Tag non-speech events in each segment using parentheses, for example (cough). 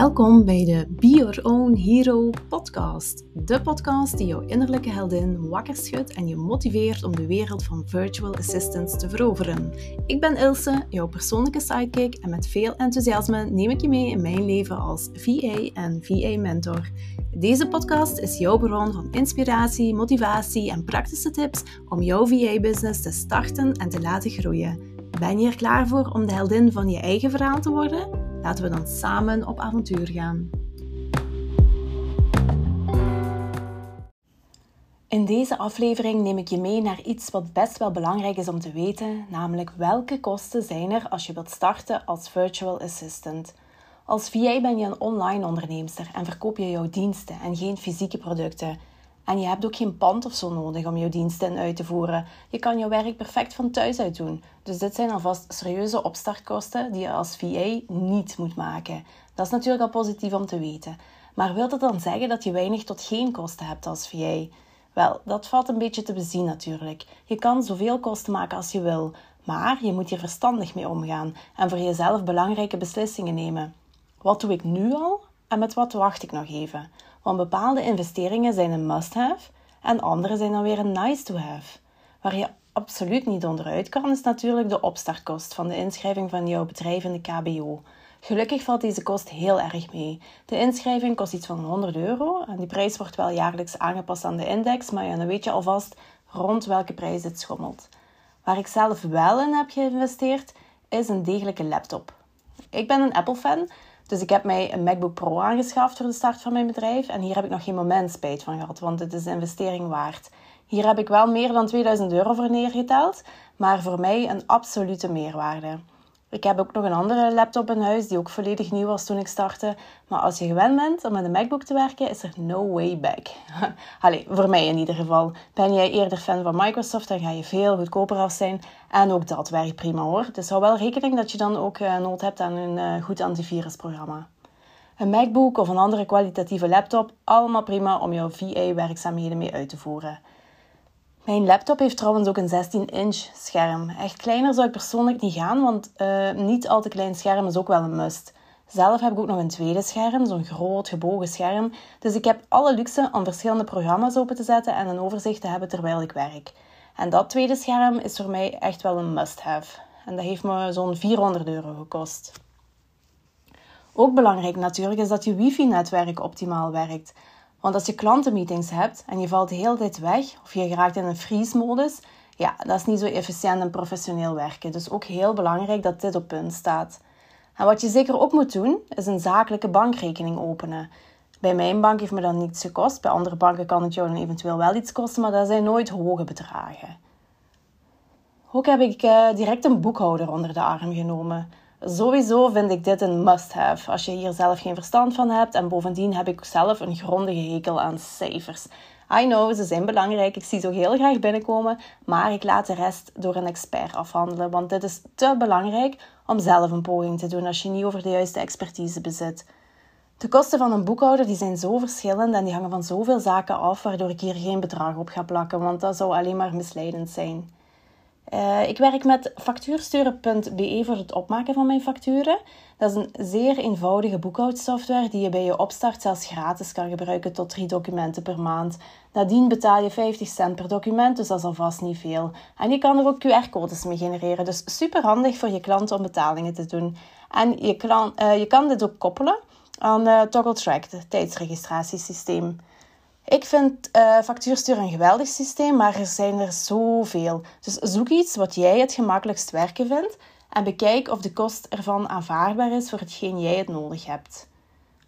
Welkom bij de Be Your Own Hero podcast. De podcast die jouw innerlijke heldin wakker schudt en je motiveert om de wereld van virtual assistants te veroveren. Ik ben Ilse, jouw persoonlijke sidekick en met veel enthousiasme neem ik je mee in mijn leven als VA en VA-mentor. Deze podcast is jouw bron van inspiratie, motivatie en praktische tips om jouw VA-business te starten en te laten groeien. Ben je er klaar voor om de heldin van je eigen verhaal te worden? Laten we dan samen op avontuur gaan. In deze aflevering neem ik je mee naar iets wat best wel belangrijk is om te weten, namelijk welke kosten zijn er als je wilt starten als virtual assistant. Als VA ben je een online onderneemster en verkoop je jouw diensten en geen fysieke producten. En je hebt ook geen pand of zo nodig om jouw diensten uit te voeren. Je kan jouw werk perfect van thuis uit doen. Dus dit zijn alvast serieuze opstartkosten die je als VA niet moet maken. Dat is natuurlijk al positief om te weten. Maar wil dat dan zeggen dat je weinig tot geen kosten hebt als VA? Wel, dat valt een beetje te bezien natuurlijk. Je kan zoveel kosten maken als je wil, maar je moet hier verstandig mee omgaan en voor jezelf belangrijke beslissingen nemen. Wat doe ik nu al en met wat wacht ik nog even? Want bepaalde investeringen zijn een must-have en andere zijn dan weer een nice-to-have. Waar je absoluut niet onderuit kan, is natuurlijk de opstartkost van de inschrijving van jouw bedrijf in de KBO. Gelukkig valt deze kost heel erg mee. De inschrijving kost iets van 100 euro en die prijs wordt wel jaarlijks aangepast aan de index, maar ja, dan weet je alvast rond welke prijs dit schommelt. Waar ik zelf wel in heb geïnvesteerd, is een degelijke laptop. Ik ben een Apple-fan, dus ik heb mij een MacBook Pro aangeschaft voor de start van mijn bedrijf. En hier heb ik nog geen moment spijt van gehad, want het is een investering waard. Hier heb ik wel meer dan 2000 euro voor neergeteld, maar voor mij een absolute meerwaarde. Ik heb ook nog een andere laptop in huis die ook volledig nieuw was toen ik startte. Maar als je gewend bent om met een MacBook te werken, is er no way back. (laughs) Allee, voor mij in ieder geval. Ben jij eerder fan van Microsoft, dan ga je veel goedkoper af zijn. En ook dat werkt prima hoor. Dus hou wel rekening dat je dan ook uh, nood hebt aan een uh, goed antivirusprogramma. Een MacBook of een andere kwalitatieve laptop, allemaal prima om jouw VA-werkzaamheden mee uit te voeren. Mijn laptop heeft trouwens ook een 16-inch scherm. Echt kleiner zou ik persoonlijk niet gaan, want uh, niet al te klein scherm is ook wel een must. Zelf heb ik ook nog een tweede scherm, zo'n groot gebogen scherm. Dus ik heb alle luxe om verschillende programma's open te zetten en een overzicht te hebben terwijl ik werk. En dat tweede scherm is voor mij echt wel een must-have. En dat heeft me zo'n 400 euro gekost. Ook belangrijk natuurlijk is dat je wifi-netwerk optimaal werkt. Want als je klantenmeetings hebt en je valt de hele tijd weg of je geraakt in een freeze-modus, ja, dat is niet zo efficiënt en professioneel werken. Dus ook heel belangrijk dat dit op punt staat. En wat je zeker ook moet doen, is een zakelijke bankrekening openen. Bij mijn bank heeft me dat niets gekost. Bij andere banken kan het jou dan eventueel wel iets kosten, maar dat zijn nooit hoge bedragen. Ook heb ik uh, direct een boekhouder onder de arm genomen. Sowieso vind ik dit een must-have als je hier zelf geen verstand van hebt. En bovendien heb ik zelf een grondige hekel aan cijfers. I know, ze zijn belangrijk. Ik zie ze ook heel graag binnenkomen. Maar ik laat de rest door een expert afhandelen. Want dit is te belangrijk om zelf een poging te doen als je niet over de juiste expertise bezit. De kosten van een boekhouder die zijn zo verschillend en die hangen van zoveel zaken af, waardoor ik hier geen bedrag op ga plakken, want dat zou alleen maar misleidend zijn. Uh, ik werk met factuursturen.be voor het opmaken van mijn facturen. Dat is een zeer eenvoudige boekhoudsoftware die je bij je opstart zelfs gratis kan gebruiken tot drie documenten per maand. Nadien betaal je 50 cent per document, dus dat is alvast niet veel. En je kan er ook QR-codes mee genereren, dus super handig voor je klanten om betalingen te doen. En je, uh, je kan dit ook koppelen aan uh, ToggleTrack, het tijdsregistratiesysteem. Ik vind uh, factuurstuur een geweldig systeem, maar er zijn er zoveel. Dus zoek iets wat jij het gemakkelijkst werken vindt en bekijk of de kost ervan aanvaardbaar is voor hetgeen jij het nodig hebt.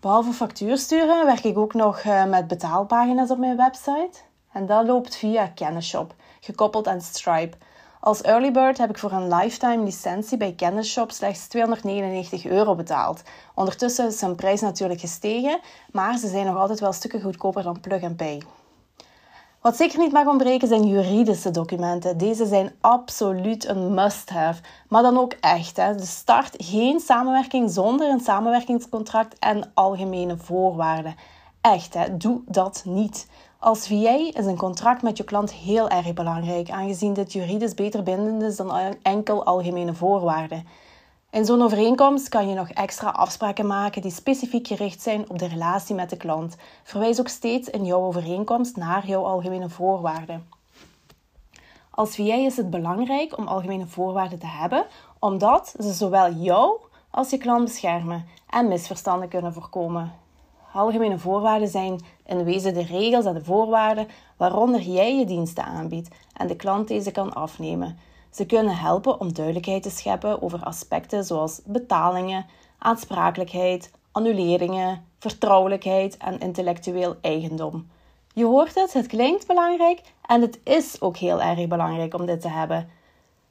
Behalve factuursturen werk ik ook nog uh, met betaalpagina's op mijn website. En dat loopt via Kennisshop, gekoppeld aan Stripe. Als early bird heb ik voor een lifetime licentie bij Kennisshop slechts 299 euro betaald. Ondertussen is zijn prijs natuurlijk gestegen, maar ze zijn nog altijd wel stukken goedkoper dan Plug and Pay. Wat zeker niet mag ontbreken zijn juridische documenten. Deze zijn absoluut een must-have, maar dan ook echt. Hè. Dus start geen samenwerking zonder een samenwerkingscontract en algemene voorwaarden. Echt, hè. doe dat niet. Als VA is een contract met je klant heel erg belangrijk, aangezien dit juridisch beter bindend is dan enkel algemene voorwaarden. In zo'n overeenkomst kan je nog extra afspraken maken die specifiek gericht zijn op de relatie met de klant. Verwijs ook steeds in jouw overeenkomst naar jouw algemene voorwaarden. Als VA is het belangrijk om algemene voorwaarden te hebben, omdat ze zowel jou als je klant beschermen en misverstanden kunnen voorkomen. Algemene voorwaarden zijn in wezen de regels en de voorwaarden waaronder jij je diensten aanbiedt en de klant deze kan afnemen. Ze kunnen helpen om duidelijkheid te scheppen over aspecten zoals betalingen, aansprakelijkheid, annuleringen, vertrouwelijkheid en intellectueel eigendom. Je hoort het, het klinkt belangrijk en het is ook heel erg belangrijk om dit te hebben.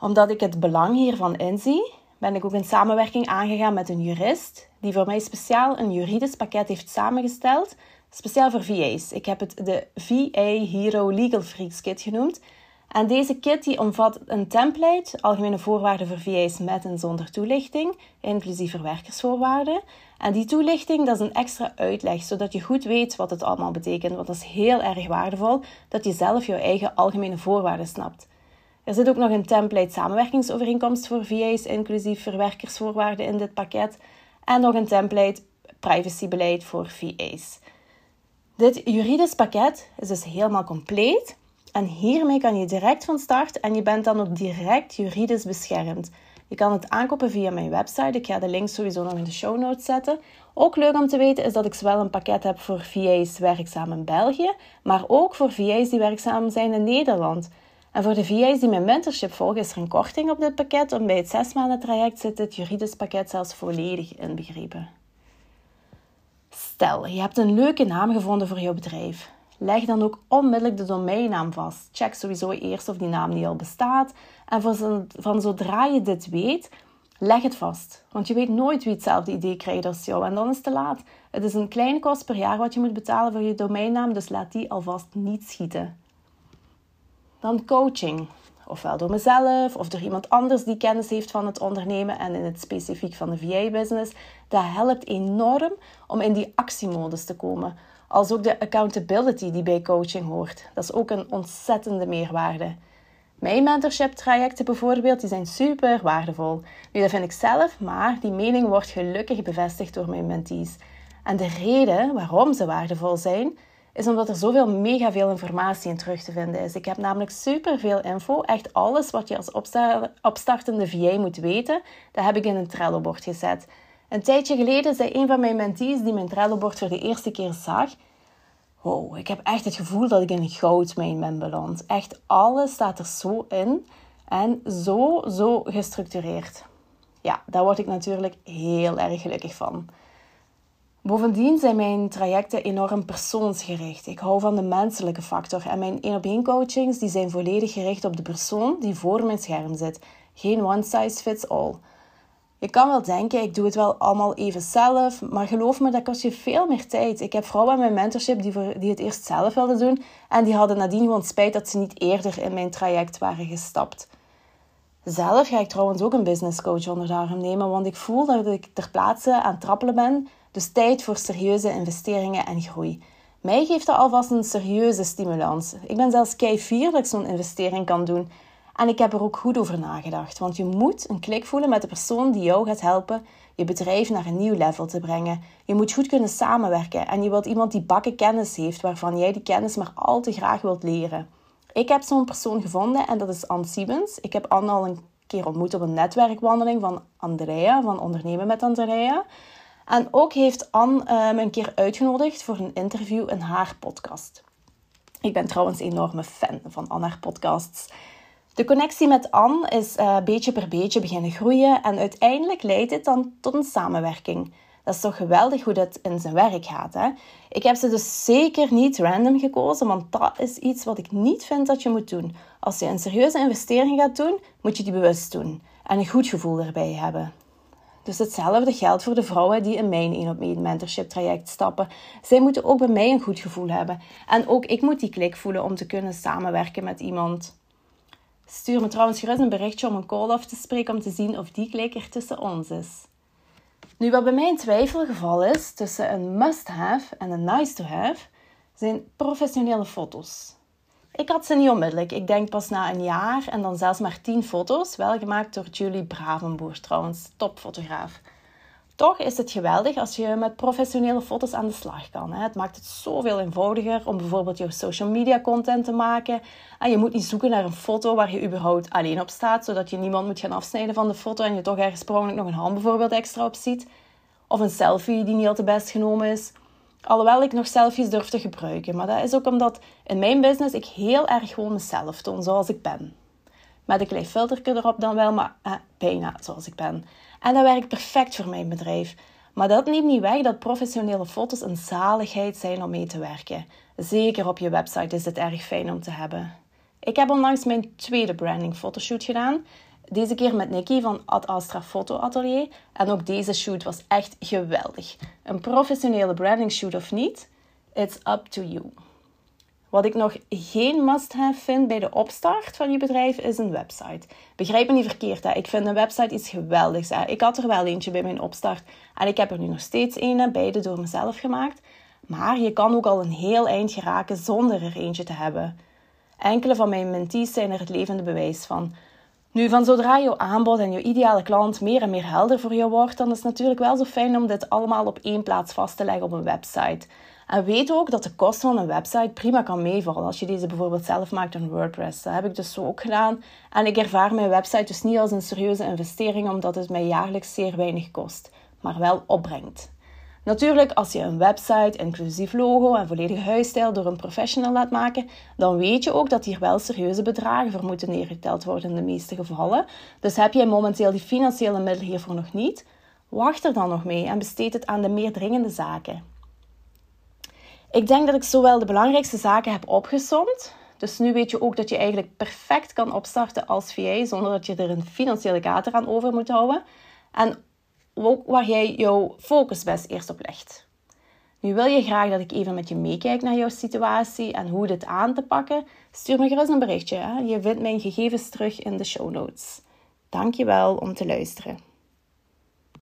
Omdat ik het belang hiervan inzie, ben ik ook een samenwerking aangegaan met een jurist die voor mij speciaal een juridisch pakket heeft samengesteld, speciaal voor VA's. Ik heb het de VA Hero Legal Freaks Kit genoemd. En deze kit die omvat een template, algemene voorwaarden voor VA's met en zonder toelichting, inclusief verwerkersvoorwaarden. En die toelichting, dat is een extra uitleg, zodat je goed weet wat het allemaal betekent. Want dat is heel erg waardevol, dat je zelf jouw eigen algemene voorwaarden snapt. Er zit ook nog een template samenwerkingsovereenkomst voor VA's, inclusief verwerkersvoorwaarden in dit pakket. En nog een template privacybeleid voor VA's. Dit juridisch pakket is dus helemaal compleet. En hiermee kan je direct van start en je bent dan ook direct juridisch beschermd. Je kan het aankopen via mijn website. Ik ga de link sowieso nog in de show notes zetten. Ook leuk om te weten is dat ik zowel een pakket heb voor VA's werkzaam in België, maar ook voor VA's die werkzaam zijn in Nederland. En voor de VA's die mijn mentorship volgen is er een korting op dit pakket. En bij het zes maanden traject zit het juridisch pakket zelfs volledig inbegrepen. Stel, je hebt een leuke naam gevonden voor jouw bedrijf. Leg dan ook onmiddellijk de domeinnaam vast. Check sowieso eerst of die naam niet al bestaat. En van zodra je dit weet, leg het vast. Want je weet nooit wie hetzelfde idee krijgt als jou. En dan is het te laat. Het is een kleine kost per jaar wat je moet betalen voor je domeinnaam. Dus laat die alvast niet schieten. Dan coaching. Ofwel door mezelf of door iemand anders die kennis heeft van het ondernemen en in het specifiek van de VA-business. Dat helpt enorm om in die actiemodus te komen. Als ook de accountability die bij coaching hoort. Dat is ook een ontzettende meerwaarde. Mijn mentorship trajecten bijvoorbeeld, die zijn super waardevol. Nu, dat vind ik zelf, maar die mening wordt gelukkig bevestigd door mijn mentees. En de reden waarom ze waardevol zijn, is omdat er zoveel mega veel informatie in terug te vinden is. Ik heb namelijk super veel info. Echt alles wat je als opstartende VA moet weten, dat heb ik in een Trello-bord gezet. Een tijdje geleden zei een van mijn mentees die mijn Trello-bord voor de eerste keer zag... Wow, ik heb echt het gevoel dat ik in een goudmijn ben beland. Echt alles staat er zo in en zo, zo gestructureerd. Ja, daar word ik natuurlijk heel erg gelukkig van. Bovendien zijn mijn trajecten enorm persoonsgericht. Ik hou van de menselijke factor en mijn één op één coachings die zijn volledig gericht op de persoon die voor mijn scherm zit. Geen one size fits all. Je kan wel denken, ik doe het wel allemaal even zelf, maar geloof me, dat kost je veel meer tijd. Ik heb vrouwen in mijn mentorship die, voor, die het eerst zelf wilden doen en die hadden nadien gewoon spijt dat ze niet eerder in mijn traject waren gestapt. Zelf ga ik trouwens ook een business coach onder de arm nemen, want ik voel dat ik ter plaatse aan het trappelen ben dus tijd voor serieuze investeringen en groei. Mij geeft dat alvast een serieuze stimulans. Ik ben zelfs kei fier dat ik zo'n investering kan doen. En ik heb er ook goed over nagedacht, want je moet een klik voelen met de persoon die jou gaat helpen je bedrijf naar een nieuw level te brengen. Je moet goed kunnen samenwerken en je wilt iemand die bakken kennis heeft, waarvan jij die kennis maar al te graag wilt leren. Ik heb zo'n persoon gevonden en dat is Anne Siebens. Ik heb Anne al een keer ontmoet op een netwerkwandeling van Andrea, van Ondernemen met Andrea. En ook heeft Anne uh, me een keer uitgenodigd voor een interview in haar podcast. Ik ben trouwens een enorme fan van Anne haar podcasts. De connectie met Anne is uh, beetje per beetje beginnen groeien en uiteindelijk leidt dit dan tot een samenwerking. Dat is toch geweldig hoe dat in zijn werk gaat. Hè? Ik heb ze dus zeker niet random gekozen, want dat is iets wat ik niet vind dat je moet doen. Als je een serieuze investering gaat doen, moet je die bewust doen en een goed gevoel erbij hebben. Dus hetzelfde geldt voor de vrouwen die in mijn 1 op 1 mentorship traject stappen. Zij moeten ook bij mij een goed gevoel hebben. En ook ik moet die klik voelen om te kunnen samenwerken met iemand. Stuur me trouwens gerust een berichtje om een call af te spreken om te zien of die klik er tussen ons is. Nu, wat bij mij een twijfelgeval is tussen een must-have en een nice-to-have, zijn professionele foto's. Ik had ze niet onmiddellijk. Ik denk pas na een jaar en dan zelfs maar 10 foto's. Wel gemaakt door Julie Bravenboer trouwens, topfotograaf. Toch is het geweldig als je met professionele foto's aan de slag kan. Het maakt het zoveel eenvoudiger om bijvoorbeeld je social media content te maken. En je moet niet zoeken naar een foto waar je überhaupt alleen op staat, zodat je niemand moet gaan afsnijden van de foto en je toch ergens sprongelijk nog een hand bijvoorbeeld extra op ziet. Of een selfie die niet al te best genomen is. Alhoewel ik nog selfies durf te gebruiken. Maar dat is ook omdat in mijn business ik heel erg gewoon mezelf toon zoals ik ben. Met een klein filterje erop dan wel, maar eh, bijna zoals ik ben. En dat werkt perfect voor mijn bedrijf. Maar dat neemt niet weg dat professionele foto's een zaligheid zijn om mee te werken. Zeker op je website is het erg fijn om te hebben. Ik heb onlangs mijn tweede branding fotoshoot gedaan. Deze keer met Nikki van Ad Astra Foto Atelier. En ook deze shoot was echt geweldig. Een professionele branding shoot of niet, it's up to you. Wat ik nog geen must-have vind bij de opstart van je bedrijf is een website. Begrijp me niet verkeerd, hè? ik vind een website iets geweldigs. Ik had er wel eentje bij mijn opstart en ik heb er nu nog steeds een, beide door mezelf gemaakt. Maar je kan ook al een heel eind geraken zonder er eentje te hebben. Enkele van mijn mentees zijn er het levende bewijs van. Nu, van zodra jouw aanbod en je ideale klant meer en meer helder voor je wordt, dan is het natuurlijk wel zo fijn om dit allemaal op één plaats vast te leggen op een website. En weet ook dat de kosten van een website prima kan meevallen als je deze bijvoorbeeld zelf maakt in WordPress. Dat heb ik dus zo ook gedaan. En ik ervaar mijn website dus niet als een serieuze investering, omdat het mij jaarlijks zeer weinig kost, maar wel opbrengt. Natuurlijk, als je een website, inclusief logo en volledige huisstijl door een professional laat maken, dan weet je ook dat hier wel serieuze bedragen voor moeten neergeteld worden in de meeste gevallen. Dus heb jij momenteel die financiële middelen hiervoor nog niet, wacht er dan nog mee en besteed het aan de meer dringende zaken. Ik denk dat ik zowel de belangrijkste zaken heb opgesomd. Dus nu weet je ook dat je eigenlijk perfect kan opstarten als VA zonder dat je er een financiële kater aan over moet houden. En waar jij jouw focus best eerst op legt. Nu wil je graag dat ik even met je meekijk naar jouw situatie en hoe dit aan te pakken? Stuur me gerust een berichtje. Hè? Je vindt mijn gegevens terug in de show notes. Dankjewel om te luisteren.